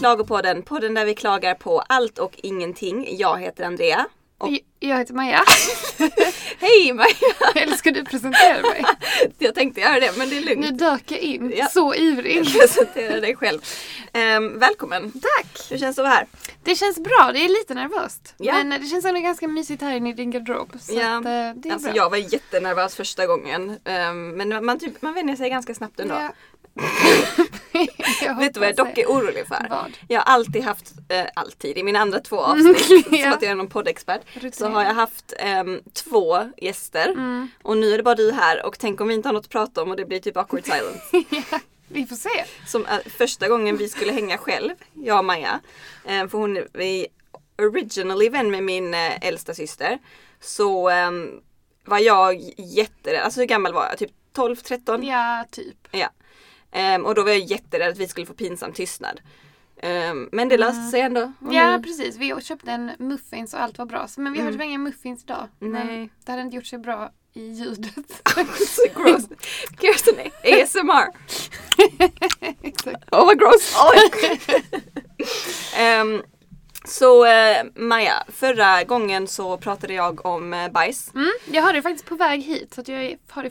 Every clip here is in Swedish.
Klagopodden, podden där vi klagar på allt och ingenting. Jag heter Andrea. Och Jag- heter Maja. hej Maja! Eller ska du presentera mig? Jag tänkte göra det men det är Nu lugnt. dök jag in. Ja. Så ivrig. Presentera dig själv. Ehm, välkommen! Tack! Hur känns det att vara här? Det känns bra. Det är lite nervöst. Ja. Men det känns ändå ganska mysigt här inne i din garderob. Så Ja, att, eh, det är Alltså bra. jag var jättenervös första gången. Ehm, men man, typ, man vänjer sig ganska snabbt ändå. Ja. Vet du vad jag dock är orolig för? Vad? Jag har alltid haft, eh, alltid, i mina andra två avsnitt, Ja. som att jag är någon poddexpert, så Rutinerad. har jag haft ehm, två gäster. Mm. Och nu är det bara du här och tänk om vi inte har något att prata om och det blir typ awkward silence. ja, vi får se. Som eh, första gången vi skulle hänga själv, jag och Maja. Eh, för hon är originally vän med min eh, äldsta syster. Så ehm, var jag jätterädd, alltså hur gammal var jag? Typ 12, 13? Ja, typ. Ja. Ehm, och då var jag jätterädd att vi skulle få pinsam tystnad. Ehm, men det löste sig ändå. Ja, nu- precis. Vi köpte en muffins och allt var bra. Men vi Mm. tyvärr inga muffins idag. Nej. det hade inte gjort sig bra i ljudet. så gross. Kirsten ASMR. Åh vad gross! Ehm, så eh, Maja, förra gången så pratade jag om eh, bajs. Mm, jag har det faktiskt på väg hit så jag har det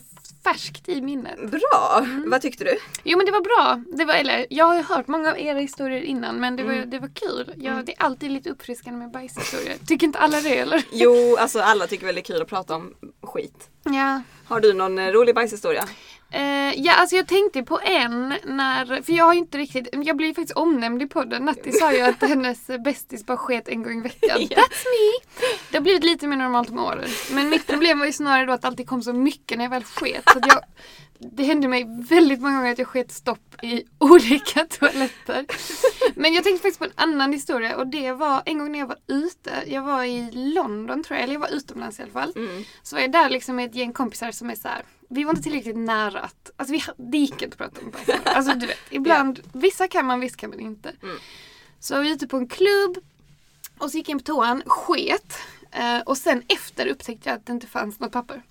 färskt i minnet. Bra! Mm. Vad tyckte du? Jo men det var bra. Det var, eller, jag har ju hört många av era historier innan men det var, Mm. det var kul. Jag, Det är alltid lite uppfriskande med bajshistorier. Tycker inte alla det eller? Jo, alltså alla tycker väl det är kul att prata om skit. Ja. Har du någon eh, rolig bajshistoria? Eh, ja, alltså jag tänkte på en när, för jag har ju inte riktigt, jag blir faktiskt omnämnd i podden. Natti sa ju att hennes bästis bara sket en gång i veckan. That's me! Det har blivit lite mer normalt med åren. Men mitt problem var ju snarare då att det alltid kom så mycket när jag väl sket. Så jag, det hände mig väldigt många gånger att jag sket stopp i olika toaletter. Men jag tänkte faktiskt på en annan historia och det var en gång när jag var ute. Jag var i London tror jag, eller jag var utomlands i alla fall. Mm. Så var jag där liksom med ett gäng kompisar som är så här. Vi var inte tillräckligt nära att, alltså vi, det gick inte att prata om bajs. Alltså du vet, ibland, vissa kan man, vissa kan man inte. Mm. Så var vi ute på en klubb och så gick jag in på toan, sket. Eh, och sen efter upptäckte jag att det inte fanns något papper.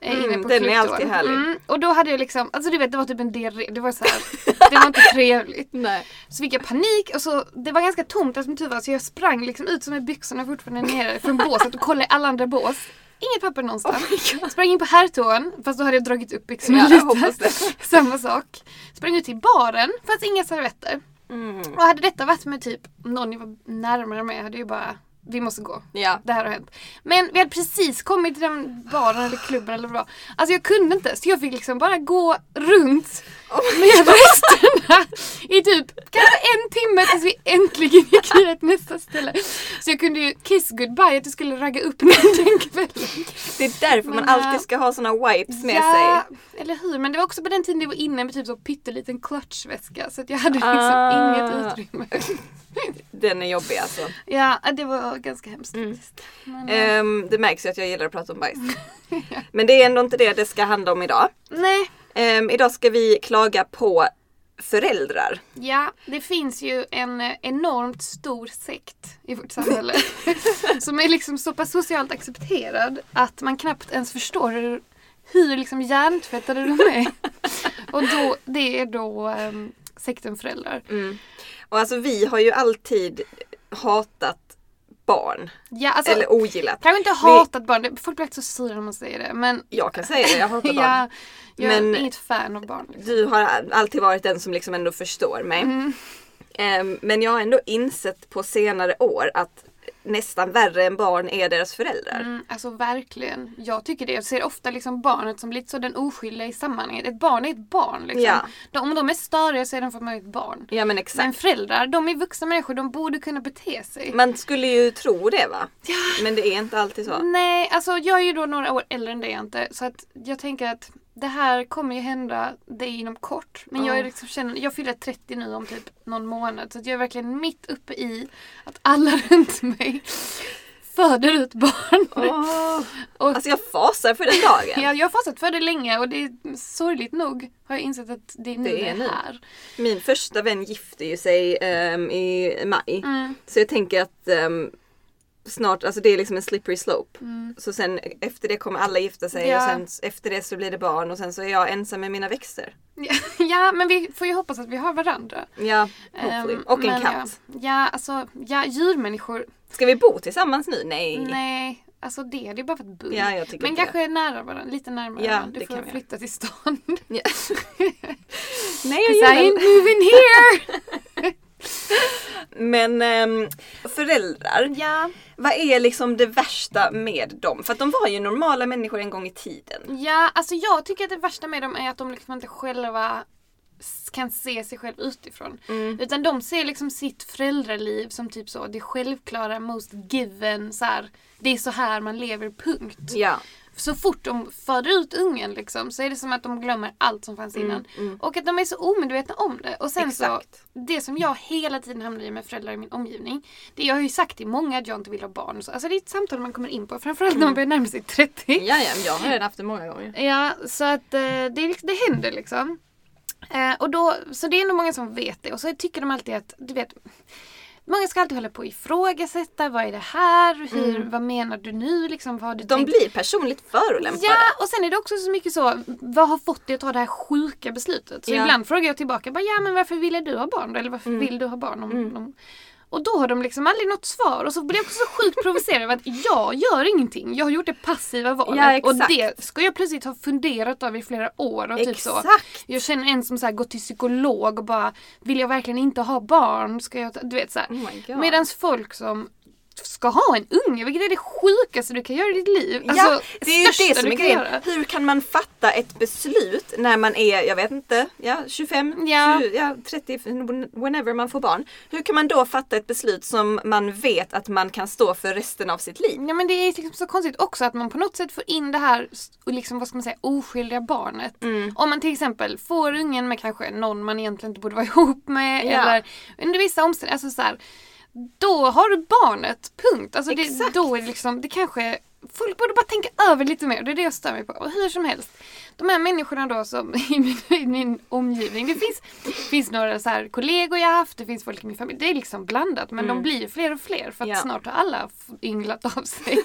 eh, Mm, den är alltid härlig. Mm, och då hade jag liksom, alltså du vet det var typ en diarré. Det var så här, det var inte trevligt. Nej. Så fick jag panik och så, det var ganska tomt som tur var så jag sprang liksom ut som med byxorna fortfarande nere från båset och kollade i alla andra bås. Inget papper någonstans. sprang in på herrtoan fast då hade jag dragit upp byxorna Ja, lite. Samma sak. Sprang ut till baren, fanns inga servetter. Mm. Och hade detta varit med typ någon jag var närmare mig hade ju bara vi måste gå. Ja. Det här har hänt. Men vi hade precis kommit till den baren eller klubben eller vad. Alltså jag kunde inte så jag fick liksom bara gå runt med resterna i typ kanske en timme tills vi äntligen gick vidare till nästa ställe. Så jag kunde ju kiss goodbye att jag skulle ragga upp någon den kvällen. Det är därför man Men, alltid äh, ska ha såna wipes med ja, sig. eller hur. Men det var också på den tiden jag var inne med typ så pytteliten clutchväska så att jag hade liksom Ah. inget utrymme. Den är jobbig alltså. Ja, det var ganska hemskt Mm. Men, Ehm, det märks ju att jag gillar att prata om bajs. Men det är ändå inte det det ska handla om idag. Nej, Ehm, idag ska vi klaga på föräldrar. Ja, det finns ju en enormt stor sekt i vårt samhälle. som är liksom så pass socialt accepterad att man knappt ens förstår hur, hur liksom hjärntvättade de är. Och då, det är då um, sekten föräldrar. Mm. Och alltså vi har ju alltid hatat barn. Ja, alltså, eller ogillat. kanske inte hatat barn, det- folk blir så sura när man säger det. Men Jag kan säga det, jag hatar barn. ja, jag Men- är inget fan av barn. Liksom. Du har alltid varit den som liksom ändå förstår mig. Mm. Ehm, men jag har ändå insett på senare år att nästan värre än barn är deras föräldrar. Mm, alltså verkligen. Jag tycker det. Jag ser ofta liksom barnet som lite så den oskyldiga i sammanhanget. Ett barn är ett barn. Liksom. Ja. De, om de är störiga så är de för mig ett barn. Ja men exakt. Men föräldrar, de är vuxna människor. De borde kunna bete sig. Man skulle ju tro det va? Men det är inte alltid så. Nej, alltså jag är ju då några år äldre än dig inte. Så att jag tänker att det här kommer ju hända dig inom kort. Men jag, är liksom, känner, jag fyller 30 nu om typ någon månad. Så jag är verkligen mitt uppe i att alla runt mig föder ut barn. Åh. Och Alltså jag fasar för den dagen. Ja, jag har fasat för det länge och det är sorgligt nog har jag insett att det är nu Det det är är, nu. här. Min första vän gifte ju sig ehm, i maj. Mm. Så jag tänker att ehm, snart, alltså det är liksom en slippery slope. Mm. Så sen efter det kommer alla gifta sig Ja. och sen efter det så blir det barn och sen så är jag ensam med mina växter. Ja, ja, men vi får ju hoppas att vi har varandra. Ja, hopefully. Ehm, och en katt. Ja, ja, alltså ja, djurmänniskor. Ska vi bo tillsammans nu? Nej. Nej, alltså det hade ju bara varit bull. Ja, jag tycker men kanske nära varandra, lite närmare Ja, varandra. det Du får flytta till stan. Ja. Nej, jag 'Cause I gillar ain't moving here! Men ehm, föräldrar, ja, vad är liksom det värsta med dem? För att de var ju normala människor en gång i tiden. ja, alltså jag tycker att det värsta med dem är att de liksom inte själva kan se sig själv utifrån. Mm. Utan de ser liksom sitt föräldraliv som typ så, det självklara, most given, så här, det är så här man lever, punkt. Ja. Så fort de föder ut ungen liksom, så är det som att de glömmer allt som fanns innan. mm. Och att de är så omedvetna om det. Och sen Exakt. så, det som jag hela tiden hamnar i med föräldrar i min omgivning. Det jag har ju sagt till många att jag inte vill ha barn. Så, alltså det är ett samtal man kommer in på, framförallt när man börjar närma sig 30. Ja, ja, jag har redan haft det många gånger. Ja, så att eh, det, liksom- det händer liksom. Eh, och då, så det är nog många som vet det. Och så tycker de alltid att, du vet, Många ska alltid hålla på och ifrågasätta, vad är det här? Hur, Vad menar du nu? Liksom, vad har du De tänkt? blir personligt förolämpade. Ja, och sen är det också så mycket så, vad har fått dig att ta det här sjuka beslutet? Så Ja. ibland frågar jag tillbaka, bara, ja men varför ville du ha barn? Eller varför Mm. vill du ha barn? Om, om... Och då har de liksom aldrig något svar och så blir jag också så sjukt provocerad av att jag gör ingenting. Jag har gjort det passiva valet Ja, och exakt. det ska jag plötsligt ha funderat över i flera år och typ så. Exakt. Jag känner en som så här går till psykolog och bara, vill jag verkligen inte ha barn? Ska jag ta? Du vet så här. Oh. Medan folk som ska ha en unge, vilket är det sjukaste du kan göra i ditt liv. ja, Alltså, det är ju det som är grejen. Hur kan man fatta ett beslut när man är, jag vet inte, ja, 25, Ja. 20, ja, 30, whenever man får barn. Hur kan man då fatta ett beslut som man vet att man kan stå för resten av sitt liv? Ja men det är liksom så konstigt också att man på något sätt får in det här liksom, vad ska man säga, oskyldiga barnet. Mm. Om man till exempel får ungen med kanske någon man egentligen inte borde vara ihop med Ja. eller under vissa omständigheter, alltså så här, då har du barnet, punkt. Alltså det, då är det liksom, det kanske Folk borde bara tänka över lite mer, det är det jag stör mig på. Och hur som helst, de här människorna då som i min, i min omgivning, det finns, finns några så här kollegor jag haft, det finns folk i min familj, det är liksom blandat men de blir fler och fler för att Ja. snart har alla ynglat av sig.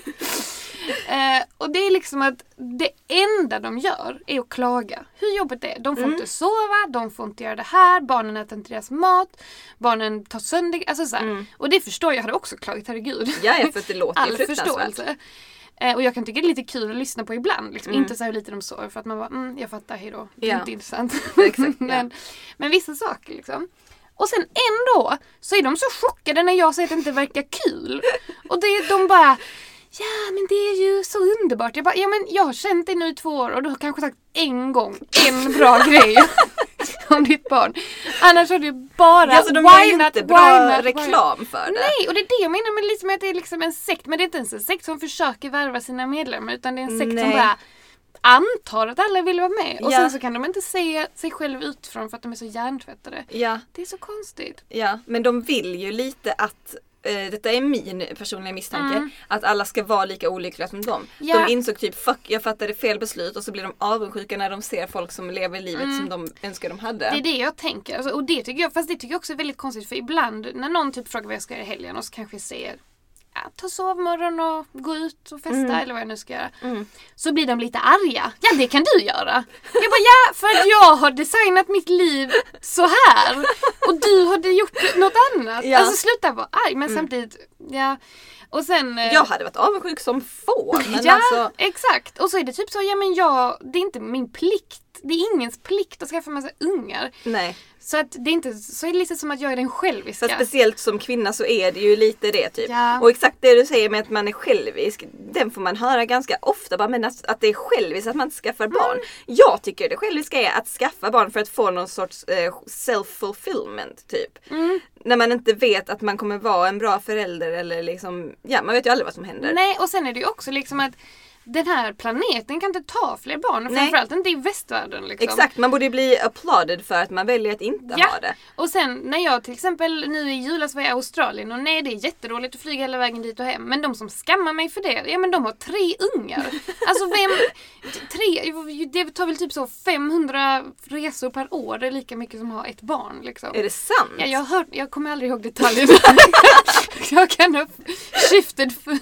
Eh, och det är liksom att det enda de gör är att klaga. Hur jobbigt det är. De får inte sova, de får inte göra det här, barnen äter inte deras mat, barnen tar sönder, alltså så här. Och det förstår jag, jag hade också klagat, herregud. Ja, för att det låter ju fruktansvärt. Eh, och jag kan tycka det är lite kul att lyssna på ibland. Liksom. Mm. Inte så hur lite de sover för att man bara, mm, jag fattar, hejdå. Det är Ja. inte intressant. Exakt, men, men vissa saker liksom. Och sen ändå så är de så chockade när jag säger att det inte verkar kul. Och det, de bara Ja men det är ju så underbart. Jag bara, ja men jag har känt dig nu i två år och du har kanske sagt en gång en bra grej om ditt barn. Annars har du bara Alltså de gör ju inte bra reklam för det. Nej, och det är det jag menar med med att det är liksom en sekt. Men det är inte ens en sekt som försöker värva sina medlemmar utan det är en sekt som Nej. bara antar att alla vill vara med. Och Ja. sen så kan de inte se sig själv utifrån för att de är så hjärntvättade. Ja, Det är så konstigt. ja, men de vill ju lite att eh, detta är min personliga misstanke, Mm. att alla ska vara lika olyckliga som dem. Ja. De insåg typ fuck jag fattade fel beslut och så blir de avundsjuka när de ser folk som lever livet som de önskar de hade. Mm. Det är det jag tänker. Alltså, och det tycker jag, fast det tycker jag också är väldigt konstigt för ibland när någon typ frågar vad jag ska göra i helgen och så kanske jag säger ja, ta sovmorgon och gå ut och festa eller vad jag nu ska göra. Mm. Så blir de lite arga. Ja det kan du göra. Jag bara ja för att jag har designat mitt liv så här och du hade gjort något annat. Ja. Mm. Alltså sluta vara arg men samtidigt, ja. Och sen... eh, Jag hade varit avundsjuk som få. Men ja, alltså, exakt. Och så är det typ så, ja men jag, det är inte min plikt. Det är ingens plikt att skaffa massa ungar. nej. Så att det är inte, så är det lite som att jag är den själviska. För speciellt som kvinna så är det ju lite det typ. Ja. Och exakt det du säger med att man är självisk, den får man höra ganska ofta. Bara, men att, att det är själviskt att man inte skaffar Mm. barn. Jag tycker det själviska är att skaffa barn för att få någon sorts eh, self-fulfillment typ. Mm. När man inte vet att man kommer vara en bra förälder eller liksom, ja man vet ju aldrig vad som händer. Nej, och sen är det ju också liksom att den här planeten kan inte ta fler barn. Nej. Framförallt inte i västvärlden. Liksom. Exakt, man borde bli applauded för att man väljer att inte Ja. ha det. Och sen när jag till exempel nu i julas var jag i Australien och nej det är jättedåligt att flyga hela vägen dit och hem. Men de som skammar mig för det, ja men de har tre ungar. Alltså vem, tre, det, tar väl typ så 500 resor per år. Det är lika mycket som att ha ett barn liksom. Är det sant? Ja, jag, hört, jag kommer aldrig ihåg detaljerna. jag kan ha shifted. Men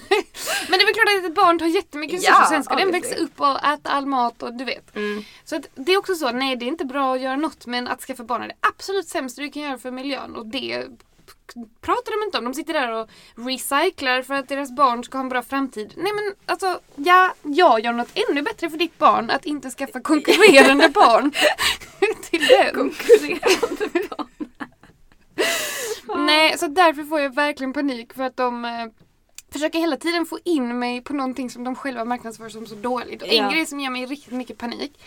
det är väl klart att ett barn tar jättemycket resurser. Ja, Sen ska den växa upp och äta all mat och du vet. Mm. Så att det är också så, nej det är inte bra att göra något men att skaffa barn är det absolut sämsta du kan göra för miljön och det pratar de inte om. De sitter där och recyclar för att deras barn ska ha en bra framtid. Nej men alltså, ja, jag gör något ännu bättre för ditt barn att inte skaffa konkurrerande barn till den. Konkurrerande barn. Nej, så därför får jag verkligen panik för att de eh, försöker hela tiden få in mig på någonting som de själva marknadsför som så dåligt. Och en Ja. grej som ger mig riktigt mycket panik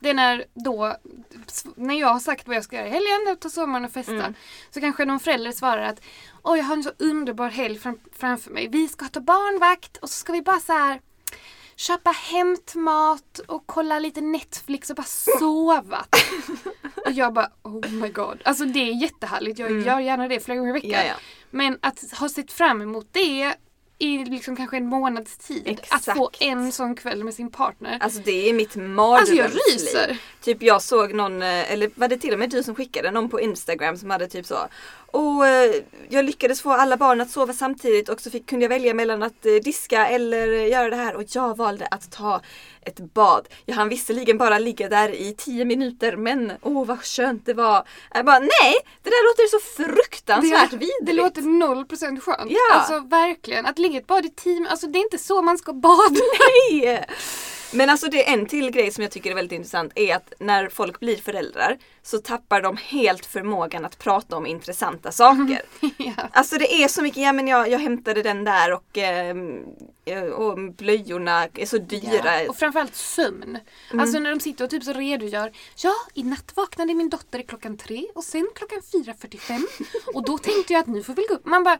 det är när då, när jag har sagt vad jag ska göra i helgen, ta sommaren och festa. Mm. Så kanske någon förälder svarar att Oj, jag har en så underbar helg fram, framför mig. Vi ska ta barnvakt och så ska vi bara så här köpa hämtmat och kolla lite Netflix och bara sova. och jag bara oh my god. Alltså det är jättehärligt. Jag Mm. gör gärna det flera gånger i veckan. Ja, ja. Men att ha sett fram emot det i liksom kanske en månads tid. Exakt. Att få en sån kväll med sin partner. Alltså det är mitt Alltså jag mardrömsliv. ryser. Typ jag såg någon, eh, eller var det till och med du som skickade någon på Instagram som hade typ så och eh, jag lyckades få alla barn att sova samtidigt och så fick, kunde jag välja mellan att eh, diska eller eh, göra det här och jag valde att ta ett bad. Jag hann visserligen bara ligga där i 10 minuter men åh vad skönt det var. Jag bara nej, det där låter så fruktansvärt det, vidrigt. det låter 0% skönt. Ja. Alltså verkligen. Att ligga i ett bad i team, alltså det är inte så man ska bada. Nej! Men alltså det är en till grej som jag tycker är väldigt intressant är att när folk blir föräldrar så tappar de helt förmågan att prata om intressanta saker. ja. Alltså det är så mycket, ja men jag, jag hämtade den där och, ehm, eh, och blöjorna är så dyra. Ja, och framförallt sömn. Mm. Alltså när de sitter och typ så redogör. Ja, i natt vaknade min dotter klockan tre och sen klockan 4.45. Och då tänkte jag att nu får vi gå upp. Man bara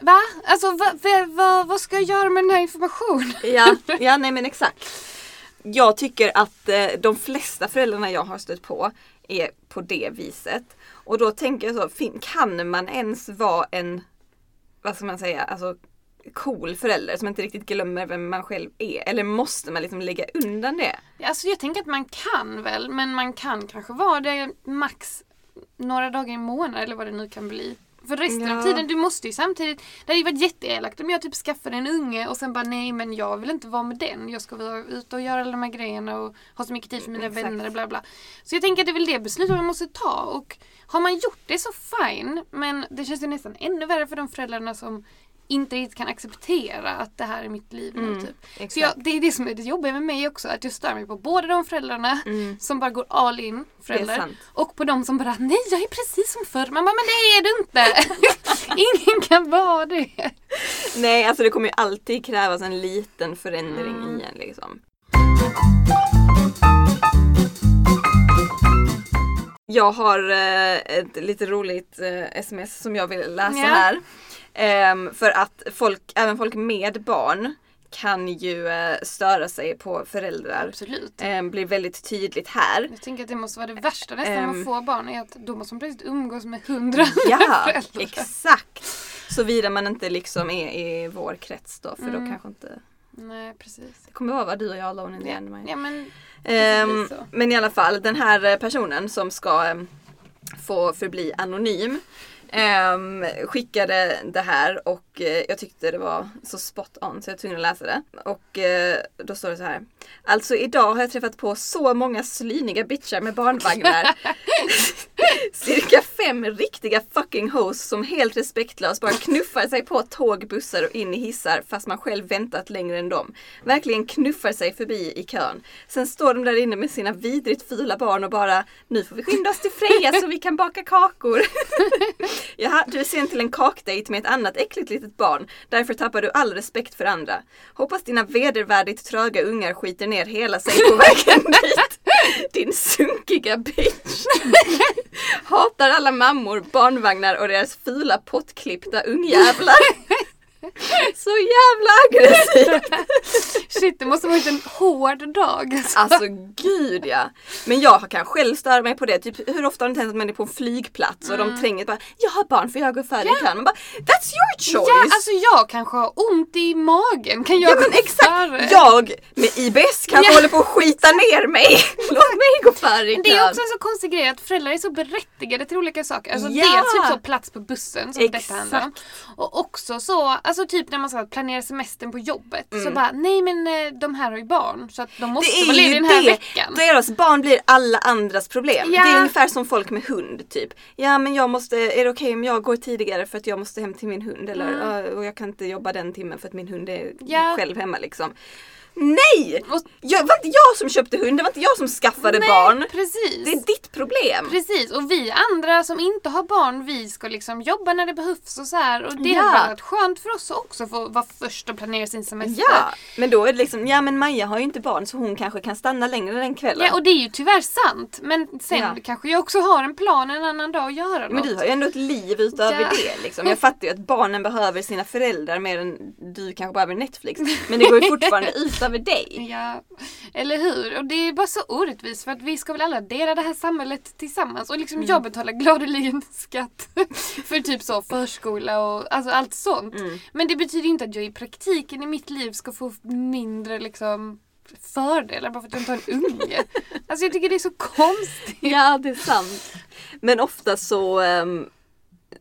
Va? Alltså va, va, va, vad ska jag göra med den här informationen? Ja, ja nej men exakt. Jag tycker att eh, de flesta föräldrarna jag har stött på är på det viset. Och då tänker jag så, kan man ens vara en, vad ska man säga, alltså cool förälder som inte riktigt glömmer vem man själv är? Eller måste man liksom lägga undan det? Alltså jag tänker att man kan väl, men man kan kanske vara det max några dagar i månaden eller vad det nu kan bli. För resten Ja. av tiden, du måste ju samtidigt, det hade ju varit jätteelakt om jag typ skaffade en unge och sen bara nej men jag vill inte vara med den. Jag ska vara ute och göra alla de här grejerna och ha så mycket tid för mina Exakt. vänner bla bla. Så jag tänker att det är väl det beslutet man måste ta och har man gjort det så fine men det känns ju nästan ännu värre för de föräldrarna som inte riktigt kan acceptera att det här är mitt liv nu Mm, typ. exakt. Så jag, det är det som är det jobbiga med mig också, att jag stör mig på både de föräldrarna Mm. som bara går all in föräldrar och på de som bara nej jag är precis som förr. Man bara men det är du inte. Ingen kan vara det. Nej, alltså det kommer ju alltid krävas en liten förändring Mm. i en liksom. Jag har eh, ett lite roligt eh, sms som jag vill läsa Ja. här. Ehm, för att folk, även folk med barn kan ju eh, störa sig på föräldrar. Absolut. Ehm, blir väldigt tydligt här. Jag tänker att det måste vara det värsta nästan Ehm. att få barn är att då måste man plötsligt umgås med hundra Ja, föräldrar. exakt. Såvida man inte liksom är i vår krets då för då Mm. kanske inte Nej precis. det kommer vara du och jag alone in the end. Ja men Ehm, så. men i alla fall, den här personen som ska ehm, få förbli anonym ehm, skickade det här och eh, jag tyckte det var så spot on så jag var tvungen att läsa det. Och eh, då står det så här. Alltså idag har jag träffat på så många slyniga bitchar med barnvagnar. Cirka fem riktiga fucking hoes som helt respektlöst bara knuffar sig på tåg, bussar och in i hissar fast man själv väntat längre än dem. Verkligen knuffar sig förbi i kön. Sen står de där inne med sina vidrigt fula barn och bara Nu får vi skynda oss till Freja så vi kan baka kakor. Jaha, du är sen till en kakdejt med ett annat äckligt litet barn. Därför tappar du all respekt för andra. Hoppas dina vedervärdigt tröga ungar skiter ner hela sig på vägen dit. Din sunkiga bitch. Hatar alla mammor, barnvagnar och deras fula pottklippta ungjävlar. Så jävla aggressiv! Shit, det måste ha varit en hård dag. Alltså. Alltså gud ja. Men jag kan själv störa mig på det. Typ, hur ofta har ni tänkt att man är på en flygplats och Mm. de tränger bara Jag har barn för jag går före i kön. Man bara That's your choice! Ja, alltså jag kanske har ont i magen. Kan jag Ja men gå exakt! före? Jag med IBS kanske Ja. håller på att skita ner mig. Låt mig gå före i Men det är kön. också en så konstig grej att föräldrar är så berättigade till olika saker. Alltså Ja. dels typ så plats på bussen som detta Exakt. handlar om. Och också så, alltså typ när man ska planera semestern på jobbet. Så Mm. bara, nej men eh, de här har ju barn så att de måste vara lediga den här det. veckan. Deras barn blir alla andras problem. Ja. Det är ungefär som folk med hund typ. Ja men jag måste, är det okej om jag går tidigare för att jag måste hem till min hund eller Mm. "Ja, och jag kan inte jobba den timmen för att min hund är Ja. själv hemma liksom. Nej! Jag, var inte jag som köpte hund, det var inte jag som skaffade Nej, barn. Precis. Det är ditt problem. Precis, och vi andra som inte har barn, vi ska liksom jobba när det behövs och så här. Och det Ja. har varit skönt för oss också att få vara först och planera sin semester. Ja, men då är det liksom, ja men Maja har ju inte barn så hon kanske kan stanna längre den kvällen. Ja, och det är ju tyvärr sant. Men sen Ja. kanske jag också har en plan en annan dag att göra Men något. du har ju ändå ett liv utöver Ja. det. Liksom. Jag fattar ju att barnen behöver sina föräldrar mer än du kanske behöver Netflix. Men det går ju fortfarande ut över dig. Ja, eller hur? Och det är bara så orättvist för att vi ska väl alla dela det här samhället tillsammans. Och liksom Mm. jag betalar gladeligen skatt för typ så förskola och alltså allt sånt. Mm. Men det betyder inte att jag i praktiken i mitt liv ska få mindre liksom fördelar bara för att jag inte har en unge. Alltså jag tycker det är så konstigt. Ja, det är sant. Men ofta så ehm,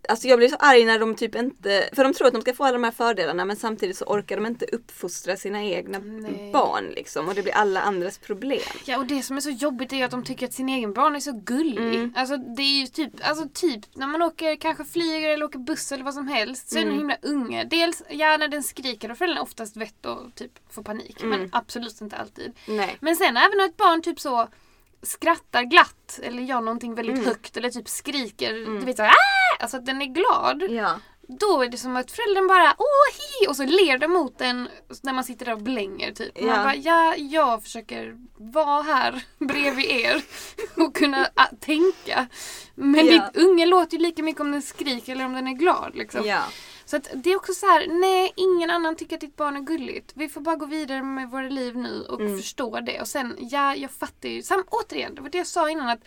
Alltså jag blir så arg när de typ inte, för de tror att de ska få alla de här fördelarna men samtidigt så orkar de inte uppfostra sina egna Nej. barn liksom och det blir alla andras problem. Ja och det som är så jobbigt är ju att de tycker att sin egen barn är så gullig. Mm. Alltså det är ju typ, alltså typ när man åker, kanske flyger eller åker buss eller vad som helst så är den Mm. himla unge. Dels, ja när den skriker och föräldrarna oftast vett och typ får panik. Mm. Men absolut inte alltid. Nej. Men sen även när ett barn typ så skrattar glatt eller gör någonting väldigt Mm. högt eller typ skriker, Mm. du vet såhär "Ah!" Alltså att den är glad. Ja. Då är det som att föräldern bara åh hi och så ler de mot en när man sitter där och blänger typ. Man Ja. bara ja, jag försöker vara här bredvid er och kunna ah, tänka. Men Ja. ditt unge låter ju lika mycket om den skriker eller om den är glad liksom. Ja. Så att det är också så här, nej ingen annan tycker att ditt barn är gulligt. Vi får bara gå vidare med våra liv nu och Mm. förstå det. Och sen, ja jag fattar ju, sam, återigen, det var det jag sa innan att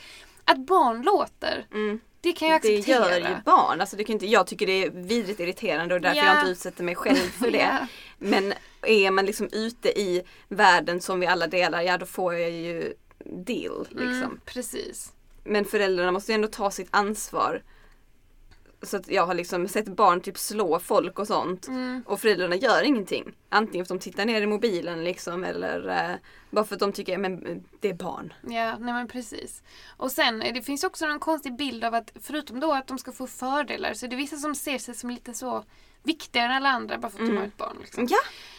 att barn låter, Mm. det kan jag Det acceptera. gör ju barn. Alltså det kan inte, jag tycker det är vidrigt irriterande och därför Ja. jag inte utsätter mig själv för det. Ja. Men är man liksom ute i världen som vi alla delar, ja då får jag ju deal. Liksom. Mm, precis. Men föräldrarna måste ju ändå ta sitt ansvar. Så att jag har liksom sett barn typ slå folk och sånt. Mm. Och föräldrarna gör ingenting. Antingen för att de tittar ner i mobilen liksom eller eh, bara för att de tycker men det är barn. Ja, nej men precis. Och sen, eh, det finns också en konstig bild av att förutom då att de ska få fördelar så är det vissa som ser sig som lite så viktigare än alla andra bara för att de Mm. har ett barn. Liksom. Ja,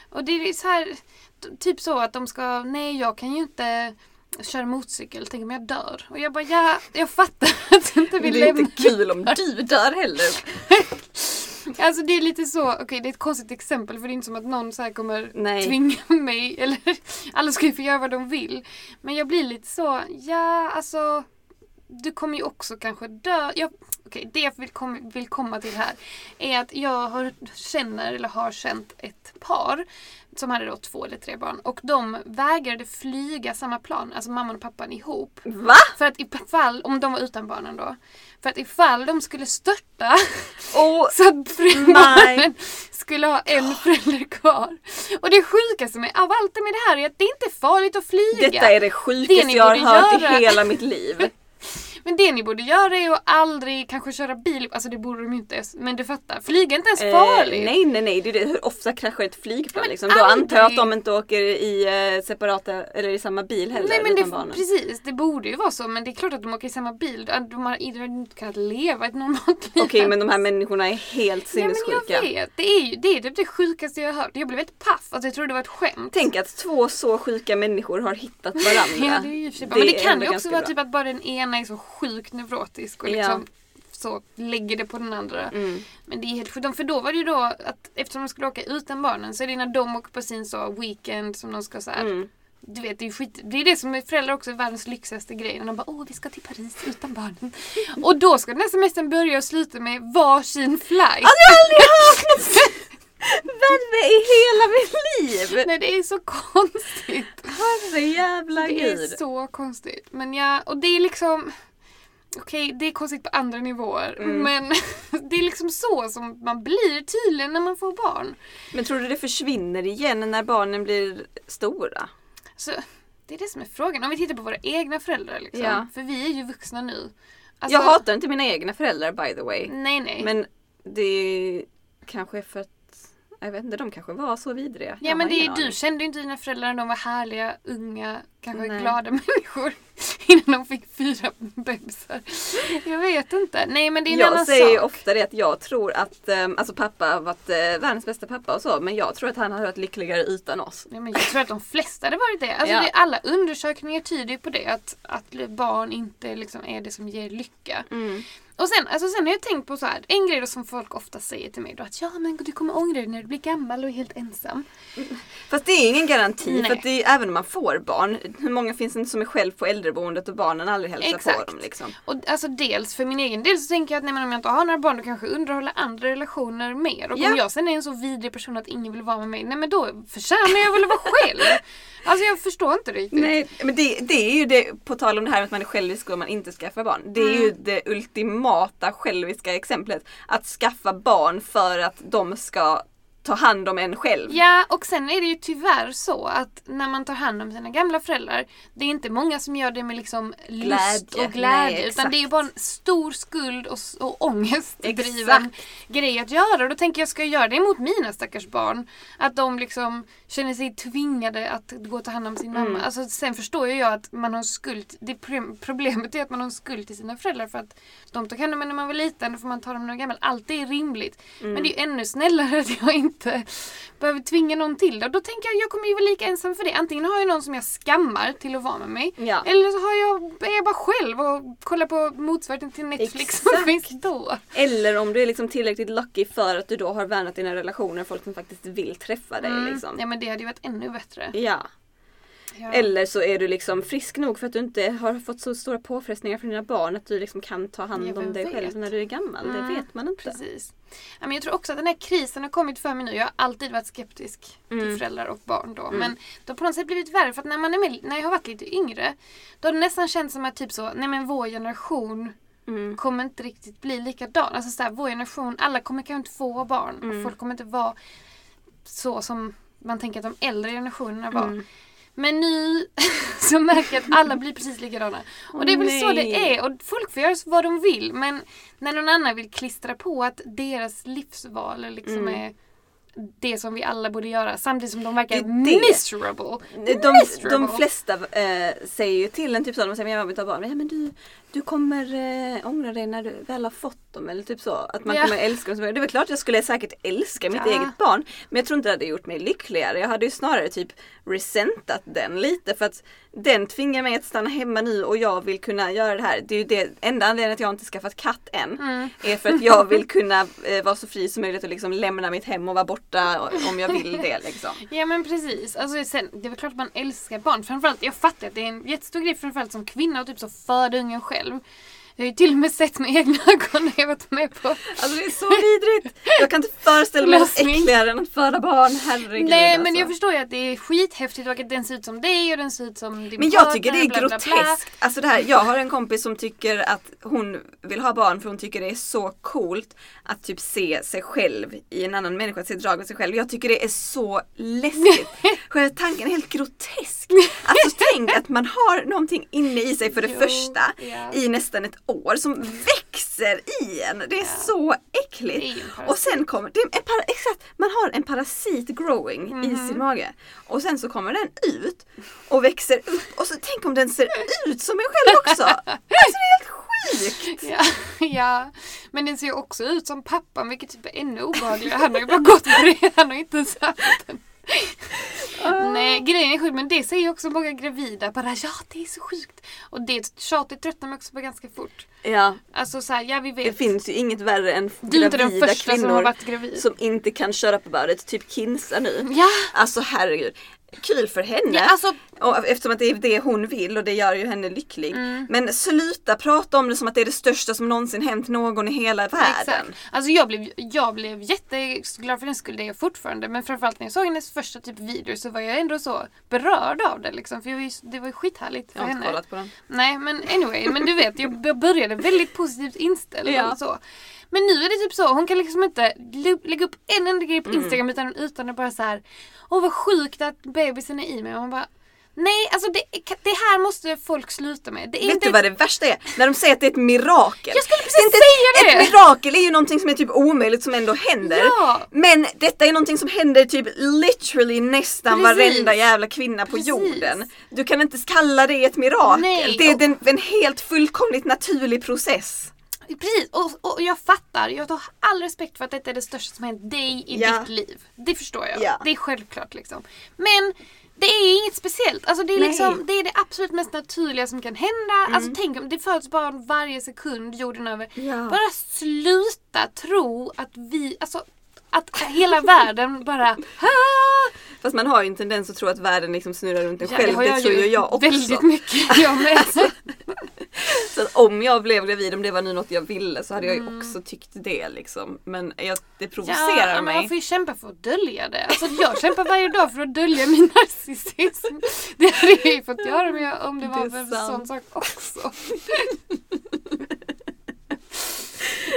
Och det är så här, typ så att de ska, nej jag kan ju inte köra motorcykel, tänk om jag dör. Och jag bara, ja, jag fattar att du inte det vill är lämna. inte kul om du dör heller. Alltså det är lite så, okej det är ett konstigt exempel för det är inte som att någon så här kommer Nej. tvinga mig eller alla ska ju få göra vad de vill. Men jag blir lite så, ja alltså du kommer ju också kanske dö. Jag, okej, det jag vill, kom, vill komma till här är att jag har, känner eller har känt ett par som hade då två eller tre barn och de vägrade flyga samma plan, alltså mamman och pappan ihop. Va? För att ifall, om de var utan barnen då, för att ifall de skulle störta Och så att barnen skulle ha en förälder kvar. Och det sjukaste med av allt med det här är att det inte är farligt att flyga. detta är det Det sjukaste ni jag har hört göra. i hela mitt liv. Men det ni borde göra är att aldrig kanske köra bil, alltså det borde de ju inte, men du fattar. Flyga är inte ens farligt. Eh, nej, nej, nej. Det är det. Hur ofta kraschar ett flygplan Men liksom? Då antar jag att de inte åker i eh, separata, eller i samma bil heller Nej men det, barnen. precis, det borde ju vara så men det är klart att de åker i samma bil. De har de har inte kunnat leva ett normalt liv. Okej, men de här människorna är helt Nej men sinnessjuka. jag vet, det är ju det, är typ det sjukaste jag har hört. Jag blev helt paff, alltså jag trodde det var ett skämt. Tänk att två så sjuka människor har hittat varandra. Ja, det är ju bra. Men det kan ju också vara bra. typ att bara den ena är så sjukt neurotisk och Ja. liksom så lägger det på den andra. Mm. Men det är helt sjukt. För då var det ju då att eftersom de skulle åka utan barnen så är det när de åker på sin så weekend som de ska så här. Mm. Du vet, det är skit. Det är det som är föräldrar också är världens lyxigaste grej. När de bara åh vi ska till Paris utan barnen. Och då ska den här semestern börja och sluta med varsin flight. Har ni aldrig hört värre i hela mitt liv! Nej det är så konstigt. Herre jävla Det är gud. så konstigt. Men ja, och det är liksom Okej, det är konstigt på andra nivåer. Mm. Men det är liksom så som man blir tydligen när man får barn. Men tror du det försvinner igen när barnen blir stora? Så, det är det som är frågan. Om vi tittar på våra egna föräldrar liksom. Ja. För vi är ju vuxna nu. Alltså, Jag hatar inte mina egna föräldrar by the way. Nej, nej. Men det kanske är för att, jag vet inte, de kanske var så vidriga. Ja Jag men det, ingen du kände ju inte dina föräldrar när de var härliga, unga, kanske Nej. glada människor. Innan de fick fyra bebisar. Jag vet inte. Nej men det är en Jag annan säger ju sak. ofta det att jag tror att, um, alltså pappa har varit uh, världens bästa pappa och så, men jag tror att han hade varit lyckligare utan oss. Nej, men jag tror att de flesta hade varit det. Alltså Ja. det, alla undersökningar tyder ju på det. Att, att barn inte liksom är det som ger lycka. Och sen, alltså sen har jag tänkt på så här, en grej då som folk ofta säger till mig då att ja men du kommer ångra dig när du blir gammal och är helt ensam. Fast det är ingen garanti Nej. för att det är, även om man får barn, hur många finns det inte som är själv på äldreboendet och barnen aldrig hälsar på Exakt. dem liksom. Och alltså dels för min egen del så tänker jag att nej, men om jag inte har några barn då kanske jag underhåller andra relationer mer. Och Ja. om jag sen är en så vidrig person att ingen vill vara med mig, nej men då förtjänar jag väl att vara själv. Alltså jag förstår inte riktigt. Nej, men det, det är ju det, på tal om det här med att man är självisk och man inte skaffar barn. Det är ju det ultimata själviska exemplet. Att skaffa barn för att de ska ta hand om en själv. Ja, och sen är det ju tyvärr så att när man tar hand om sina gamla föräldrar, det är inte många som gör det med liksom lust Glädje. och glädje. Nej, utan det är bara en stor skuld och, och ångestdriven grej att göra. Och då tänker jag, ska jag göra det mot mina stackars barn? Att de liksom känner sig tvingade att gå och ta hand om sin Mm. mamma. Alltså, sen förstår ju jag att man har skuld. Det pro- problemet är att man har skuld till sina föräldrar för att de tog hand om en när man var liten, då får man ta dem när man är gammal. Allt är rimligt. Mm. Men det är ju ännu snällare att jag inte behöver tvinga någon till det. Och då tänker jag, jag kommer ju vara lika ensam för det. Antingen har jag någon som jag skammar till att vara med mig. Ja. Eller så har jag, är jag bara själv och kollar på motsvarigheten till Netflix som Exakt. finns då. Eller om du är liksom tillräckligt lucky för att du då har värnat dina relationer, folk som faktiskt vill träffa dig. Mm. Liksom. Ja men det hade ju varit ännu bättre. Ja. Ja. Eller så är du liksom frisk nog för att du inte har fått så stora påfrestningar från dina barn att du liksom kan ta hand om dig vet? själv när du är gammal. Mm, Det vet man inte. Precis. Ja, men jag tror också att den här krisen har kommit för mig nu. Jag har alltid varit skeptisk Mm. till föräldrar och barn då. Men det har på något sätt blivit värre för att när, man är med, när jag har varit lite yngre då har det nästan känts som att typ så, nej men vår generation Mm. kommer inte riktigt bli likadan. Alltså så här, vår generation, alla kommer kanske inte få barn. Mm. Och folk kommer inte vara så som man tänker att de äldre generationerna var. Mm. Men nu så märker jag att alla blir precis likadana. Och det är väl så nej. det är. Och folk får göra vad de vill. Men när någon annan vill klistra på att deras livsval liksom Mm. är det som vi alla borde göra. Samtidigt som de verkar Det det. miserable. De, Miserable. de flesta eh, säger ju till en typ så, de säger men jag vill ta barn. Ja, men du, du kommer eh, ångra dig när du väl har fått dem eller typ så. Att man Ja. kommer älska dem. så mycket. Det är väl klart jag skulle säkert älska mitt Ja. eget barn. Men jag tror inte det hade gjort mig lyckligare. Jag hade ju snarare typ resentat den lite för att den tvingar mig att stanna hemma nu och jag vill kunna göra det här. Det är ju det enda anledningen att jag inte skaffat katt än. Mm. Är för att jag vill kunna eh, vara så fri som möjligt och liksom lämna mitt hem och vara borta om jag vill det liksom. Ja men precis. Alltså, sen, det är väl klart att man älskar barn. Framförallt, jag fattar att det är en jättestor grej framförallt som kvinna och typ så föda ungen själv själv. Jag har ju till och med sett med egna ögon när jag varit med på Alltså det är så vidrigt! Jag kan inte föreställa mig något äckligare än att föda barn, herregud Nej men alltså. jag förstår ju att det är skithäftigt och att den ser ut som dig och den ser ut som din Men jag partner, tycker det är bla, bla, bla. groteskt. Alltså det här, jag har en kompis som tycker att hon vill ha barn för hon tycker det är så coolt att typ se sig själv i en annan människa, se drag med sig själv. Jag tycker det är så läskigt. Själva tanken är helt grotesk. Alltså tänk att man har någonting inne i sig för det Jo, första ja. i nästan ett år som växer i en. Det är så äckligt. Det är. Och sen kommer, det är para, exakt, man har en parasit growing i Mhm. sin mage. Och sen så kommer den ut och växer upp och så tänk om den ser ut som en själv också. Alltså det är helt sjukt. Ja, ja, men den ser också ut som pappan vilket typ är ännu obehagligare. Han har ju bara gått bredvid, han har inte ens haft den. Nej, grejen är sjuk men det säger också många gravida. Bara ja, det är så sjukt. Och det tjatet tröttnar mig också på ganska fort. Ja, Alltså såhär, ja vi det vet. finns ju inget värre än Du inte den gravida första som har kvinnor varit gravid. som inte kan köra på böret, typ Kinsa nu. Ja, Alltså herregud. Kul för henne. Ja, alltså, Och eftersom att det är det hon vill och det gör ju henne lycklig. Mm. Men sluta prata om det som att det är det största som någonsin hänt någon i hela världen. Exakt. Alltså jag blev, jag blev jätteglad för den skull, det är jag fortfarande. Men framförallt när jag såg hennes första typ video så var jag ändå så berörd av det liksom. För jag var ju, det var ju skithärligt för Jag har inte henne. kollat på den. Nej men anyway, men du vet jag började väldigt positivt inställd Ja. och så. Men nu är det typ så, hon kan liksom inte lä- lägga upp en enda grej på Mm. Instagram utan, utan att bara så här. Åh vad sjukt att bebisen är i mig. Och man bara, Nej, alltså det, det här måste folk sluta med. Det är Vet inte du vad det värsta är? När de säger att det är ett mirakel. Jag skulle precis Det säga det! Ett mirakel är ju någonting som är typ omöjligt som ändå händer. Ja. Men detta är någonting som händer typ literally nästan Precis. varenda jävla kvinna på Precis. jorden. Du kan inte kalla det ett mirakel. Nej, det är den, en helt fullkomligt naturlig process. Precis, och, och jag fattar. Jag har all respekt för att detta är det största som hänt dig i Ja. ditt liv. Det förstår jag. Ja. Det är självklart liksom. Men det är inget speciellt. Alltså det, är liksom, det är det absolut mest naturliga som kan hända. Mm. Alltså tänk om det föds barn varje sekund jorden över. Ja. Bara sluta tro att vi, alltså att hela världen bara Fast man har ju en tendens att tro att världen liksom snurrar runt en Ja, själv. har Det tror ju jag också. Väldigt mycket jag med. Så att om jag blev gravid, om det var nu något jag ville så hade jag ju Mm. också tyckt det liksom. Men jag, det provocerar Ja, men man mig. får ju kämpa för att dölja det. Alltså jag kämpar varje dag för att dölja min narcissism. Det hade jag ju fått göra med om det var Det en sån sak också.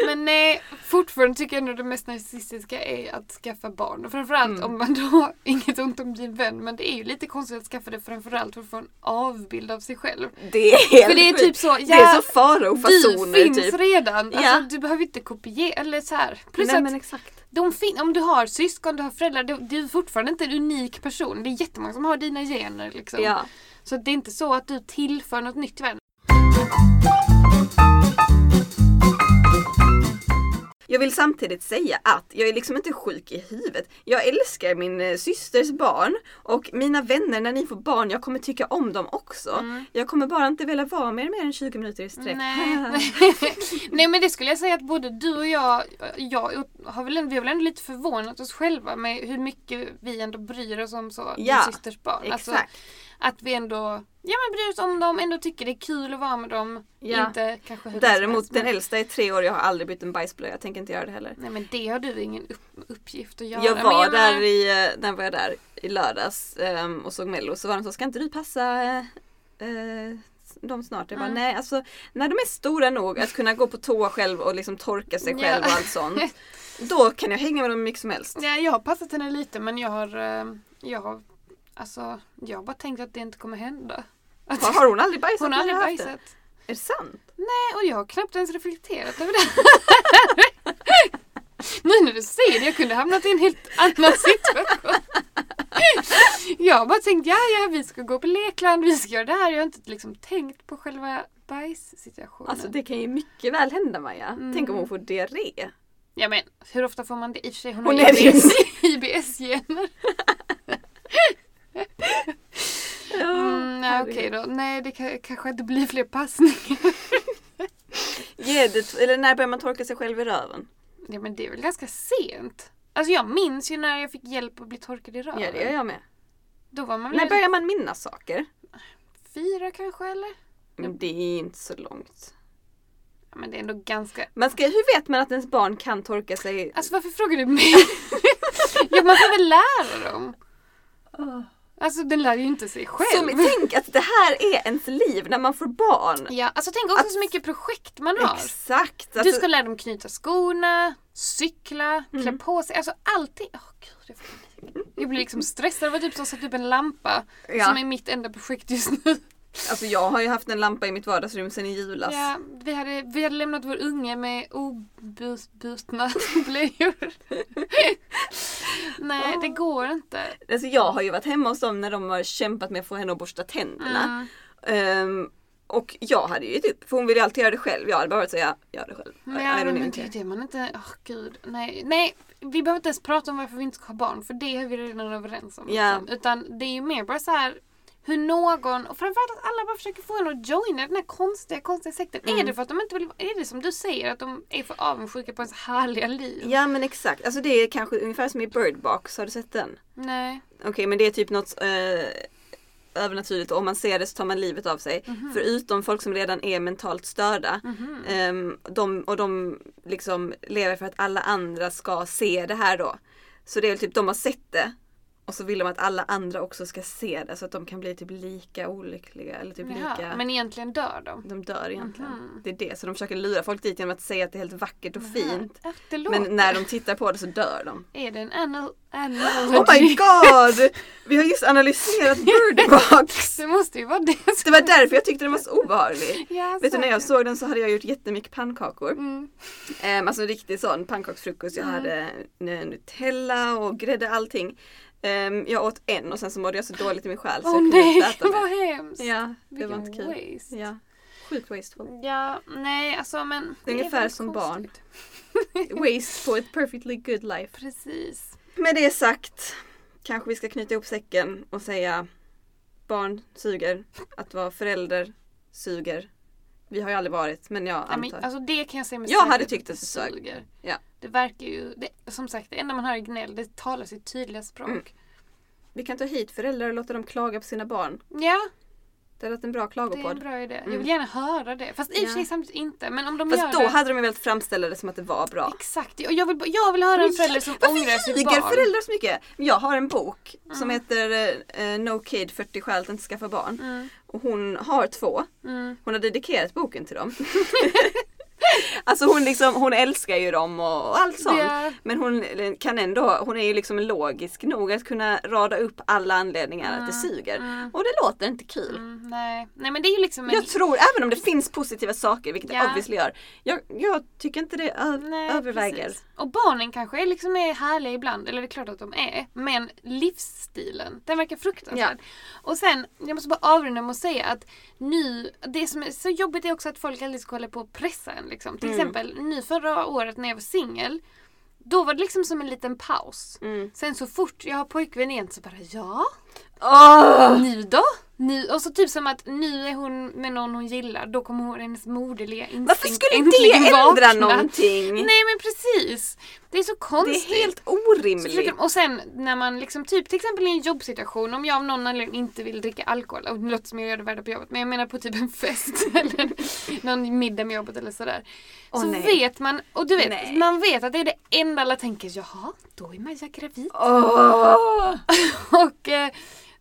Men nej, fortfarande tycker jag ändå det mest narcissistiska är att skaffa barn. Och framförallt Mm. om man då, inget ont om din vän, men det är ju lite konstigt att skaffa det framförallt för att få en avbild av sig själv. Det är helt För det är typ så, Det ja, är så du faraofasoner finns typ. redan. Alltså, Ja. Du behöver inte kopiera, eller så här. Plus Nej att men exakt. de om du har syskon, du har föräldrar, du, du är fortfarande inte en unik person. Det är jättemånga som har dina gener. Liksom. Ja. Så det är inte så att du tillför något nytt till världen. Jag vill samtidigt säga att jag är liksom inte sjuk i huvudet. Jag älskar min eh, systers barn och mina vänner när ni får barn, jag kommer tycka om dem också. Mm. Jag kommer bara inte vilja vara med er mer än 20 minuter i sträck. Nej. Nej men det skulle jag säga att både du och jag, jag har väl, vi har väl ändå lite förvånat oss själva med hur mycket vi ändå bryr oss om så, Ja, din systers barn. Alltså, Exakt. Att vi ändå ja, men bryr oss om dem, ändå tycker det är kul att vara med dem. Ja. Inte kanske Däremot den men- äldsta är tre år, jag har aldrig bytt en bajsblöja, jag tänker inte göra det heller. Nej men det har du ingen upp, uppgift att göra. Jag Men var där menar- i, eh, när var jag där? I lördags ehm, och såg mello så var de så, ska inte du passa eh, eh, dem snart? Jag bara, Mm. nej alltså när de är stora nog att kunna gå på toa själv och liksom torka sig Ja. själv och allt sånt. Då kan jag hänga med dem mycket som helst. Ja, jag har passat henne lite men jag har, jag har, alltså, jag bara tänkt att det inte kommer hända. Att, Har, har hon aldrig bajsat? hon har aldrig haft det? bajsat. Är det sant? Nej, och jag har knappt ens reflekterat över det. nu när du säger det, jag kunde hamnat i en helt annan situation. jag har bara tänkt, ja ja vi ska gå på lekland, vi ska göra det här. Jag har inte liksom tänkt på själva bajssituationen. Alltså det kan ju mycket väl hända Maja. Mm. Tänk om hon får diarré. Ja men hur ofta får man det? I och för sig hon, Hon har IBS-gener. Mm, nej, okej då. Nej det kan, kanske inte blir fler passningar. Ge det, eller när börjar man torka sig själv i röven? Ja men det är väl ganska sent. Alltså jag minns ju när jag fick hjälp att bli torkad i röven. Ja det gör jag med. Då var man väl När börjar man minnas saker? fyra kanske eller? Men det är inte så långt. Ja, men det är ändå ganska... Man ska, hur vet man att ens barn kan torka sig? Alltså varför frågar du mig? ja man får väl lära dem. Alltså den lär ju inte sig själv. Så tänk att det här är ens liv när man får barn. Ja, alltså tänk också Att- så mycket projekt man har. Exakt. Du Alltså, ska lära dem knyta skorna, cykla, klä Mm. på sig. Alltså allting. Åh gud, jag, jag blir liksom stressad. Det var typ som att sätta upp en lampa. Ja. Som är mitt enda projekt just nu. Alltså jag har ju haft en lampa i mitt vardagsrum sedan i julas. Ja, vi, hade, vi hade lämnat vår unge med obutna blöjor. Nej, det går inte. Alltså jag har ju varit hemma hos dem när de har kämpat med att få henne att borsta tänderna. Mm. Ehm, och jag hade ju typ, för hon ville alltid göra det själv. Jag hade bara varit säga, gör det själv. I ja, men det är det man inte... Åh gud. Nej, nej. Vi behöver inte ens prata om varför vi inte ska ha barn. För det är vi redan överens om. Ja. Liksom. Utan det är ju mer bara så här. Hur någon, och framförallt att alla bara försöker få en att joina den här konstiga, konstiga sekten. Mm. Är det för att de inte vill, är det som du säger att de är för avundsjuka på ens härliga liv? Ja men exakt, alltså det är kanske ungefär som i Bird Box, har du sett den? Nej. Okej men det är typ något eh, övernaturligt och om man ser det så tar man livet av sig. Mhm. Förutom folk som redan är mentalt störda. Mhm. Ehm, de, och de liksom lever för att alla andra ska se det här då. Så det är väl typ de har sett det. Och så vill de att alla andra också ska se det så att de kan bli typ lika olyckliga. Eller typ Jaha, lika... Men egentligen dör de. De dör egentligen. Mhm. Det är det. Så de försöker lura folk dit genom att säga att det är helt vackert och fint. Ja, det låter. Men när de tittar på det så dör de. Är det en anal- analogy? Oh my god! Vi har just analyserat Bird Box! Det måste ju vara det. Det var därför jag tyckte den var så obehaglig. Ja, Vet du när jag såg den så hade jag gjort jättemycket pannkakor. Mm. Um, alltså riktig sån pannkaksfrukost. Jag Mm. hade Nutella och grädde allting. Ehm, jag åt en och sen så mådde jag så dåligt i min själ så Åh jag kunde nej, inte äta vad mer. hemskt. Ja, det Vilken var inte kul. waste. Ja. Sjukt wasteful. Ja, nej alltså men. Det är ungefär som konstigt. Waste på ett perfectly good life. Precis. Med det sagt kanske vi ska knyta ihop säcken och säga barn suger. Att vara förälder suger. Vi har ju aldrig varit men jag Ja, men, antar. alltså det kan jag säga med Jag hade tyckt att det suger. Ja. Det verkar ju, det, som sagt det enda man hör är gnäll, det talar sitt tydliga språk. Mm. Vi kan ta hit föräldrar och låta dem klaga på sina barn. Ja, Det hade varit en bra det är en klagopodd. bra idé. Jag Mm. vill gärna höra det. Fast i och för sig samtidigt inte. Men om de gör Fast då det. hade de ju velat framställa det som att det var bra. Exakt. Och jag vill, jag vill höra en förälder som ångrar sitt barn. föräldrar så mycket? Jag har en bok som Mm. heter eh, No Kid 40 skäl att inte skaffa barn. Mm, Och hon har två. mm. Hon har dedikerat boken till dem. alltså hon, liksom, hon älskar ju dem och, allt sånt. Det- Men hon kan ändå, hon är ju liksom logisk nog att kunna rada upp alla anledningar att det suger. mm. Och det låter inte kul. Mm, nej. nej, men det är ju liksom en... Jag tror, även om det finns positiva saker, vilket det Ja. obviously gör. Jag, jag tycker inte det Nej, överväger. precis. Och barnen kanske är liksom är härliga ibland, eller det är klart att de är. Men livsstilen, den verkar fruktansvärd. Och sen, jag måste bara avrunda med att säga att nu, det som är så jobbigt är också att folk alltid ska hålla på och pressa en. Liksom. Till Mm. exempel nu förra året när jag var singel, då var det liksom som en liten paus. Mm. Sen så fort jag har pojkvän igen så bara ja, Åh! nu då? Nu, och så typ som att nu är hon med någon hon gillar, då kommer hon hennes moderliga instinkt Varför skulle det ändra vakna. någonting? Nej men precis! Det är så det konstigt. är helt orimligt. Och sen när man liksom typ till exempel i en jobbsituation om jag av någon anledning inte vill dricka alkohol, och det låter som jag gör det värda på jobbet, men jag menar på typ en fest eller någon middag med jobbet eller sådär. Åh, så nej. vet man, och du vet, Nej. man vet att det är det enda alla tänker, jaha, då är Maja gravid. Åh! och eh,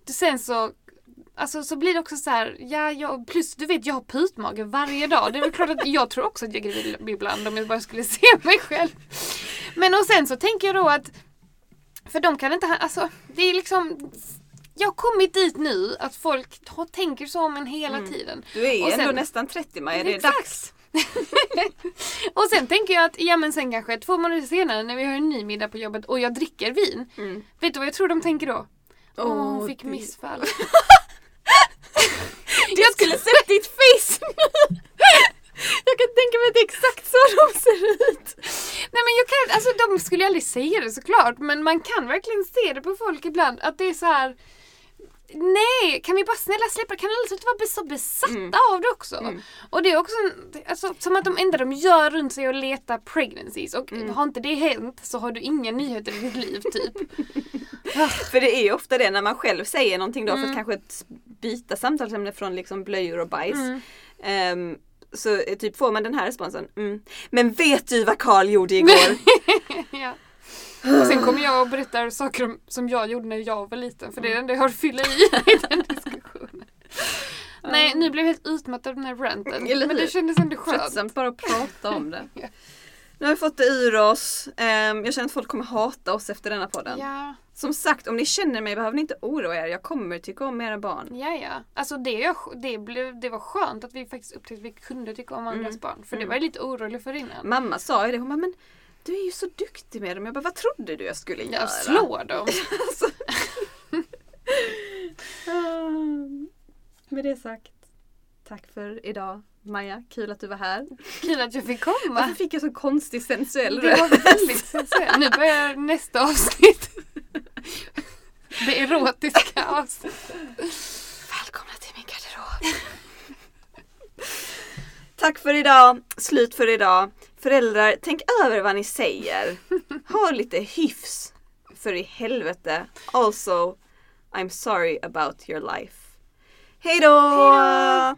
sen så Alltså så blir det också så här, ja, jag, plus du vet jag har putmage varje dag. Det är väl klart att jag tror också att jag är gravid ibland om jag bara skulle se mig själv. Men och sen så tänker jag då att, för de kan inte, alltså det är liksom jag har kommit dit nu att folk tänker så om en hela tiden. Du är Och sen- ändå nästan 30 Maja, det är Exakt. dags. Och sen tänker jag att, ja men sen kanske två månader senare när vi har en ny middag på jobbet och jag dricker vin. Mm. Vet du vad jag tror de tänker då? Åh, hon Åh, fick det- missfall. Jag skulle sett ditt nu! Jag kan tänka mig att det är exakt så de ser ut. Nej men jag kan, alltså de skulle ju aldrig säga det såklart men man kan verkligen se det på folk ibland att det är så här. Nej, kan vi bara snälla släppa Kan alla sluta vara så besatta Mm. av det också? Mm. Och det är också alltså, som att de enda de gör runt sig är att leta pregnancies och Mm. har inte det hänt så har du inga nyheter i ditt liv typ. För det är ju ofta det när man själv säger någonting då för Mm. att kanske ett byta samtalsämne från liksom blöjor och bajs. Mm. Ehm, så eh, typ får man den här responsen. Mm. Men vet du vad Karl gjorde igår? ja. Och sen kommer jag och berättar saker om, som jag gjorde när jag var liten för det är det enda jag har att fylla i i den diskussionen. Nej, nu blev jag helt utmattad av den här ranten. Men det kändes ändå skönt. Tröttsamt bara att prata om det. Nu har vi fått det ur oss. Ehm, jag känner att folk kommer hata oss efter denna podden. Ja, Som sagt, om ni känner mig behöver ni inte oroa er. Jag kommer tycka om era barn. ja, ja. Alltså det, det, blev, det var skönt att vi faktiskt upptäckte att vi kunde tycka om andras Mm. barn. För det Mm. var jag lite orolig för innan. Mamma sa ju det, hon bara men du är ju så duktig med dem. Jag bara vad trodde du jag skulle göra? Jag slår dem. Alltså. Med det sagt, tack för idag. Maja, kul att du var här. Kul att jag fick komma. Varför fick jag så konstig sensuell röst? Det var väldigt sensuellt. Nu börjar nästa avsnitt. Det erotiska avsnittet. Välkomna till min garderob. Tack för idag. Slut för idag. Föräldrar, tänk över vad ni säger. Ha lite hyfs. För i helvete. Also, I'm sorry about your life. Hej då!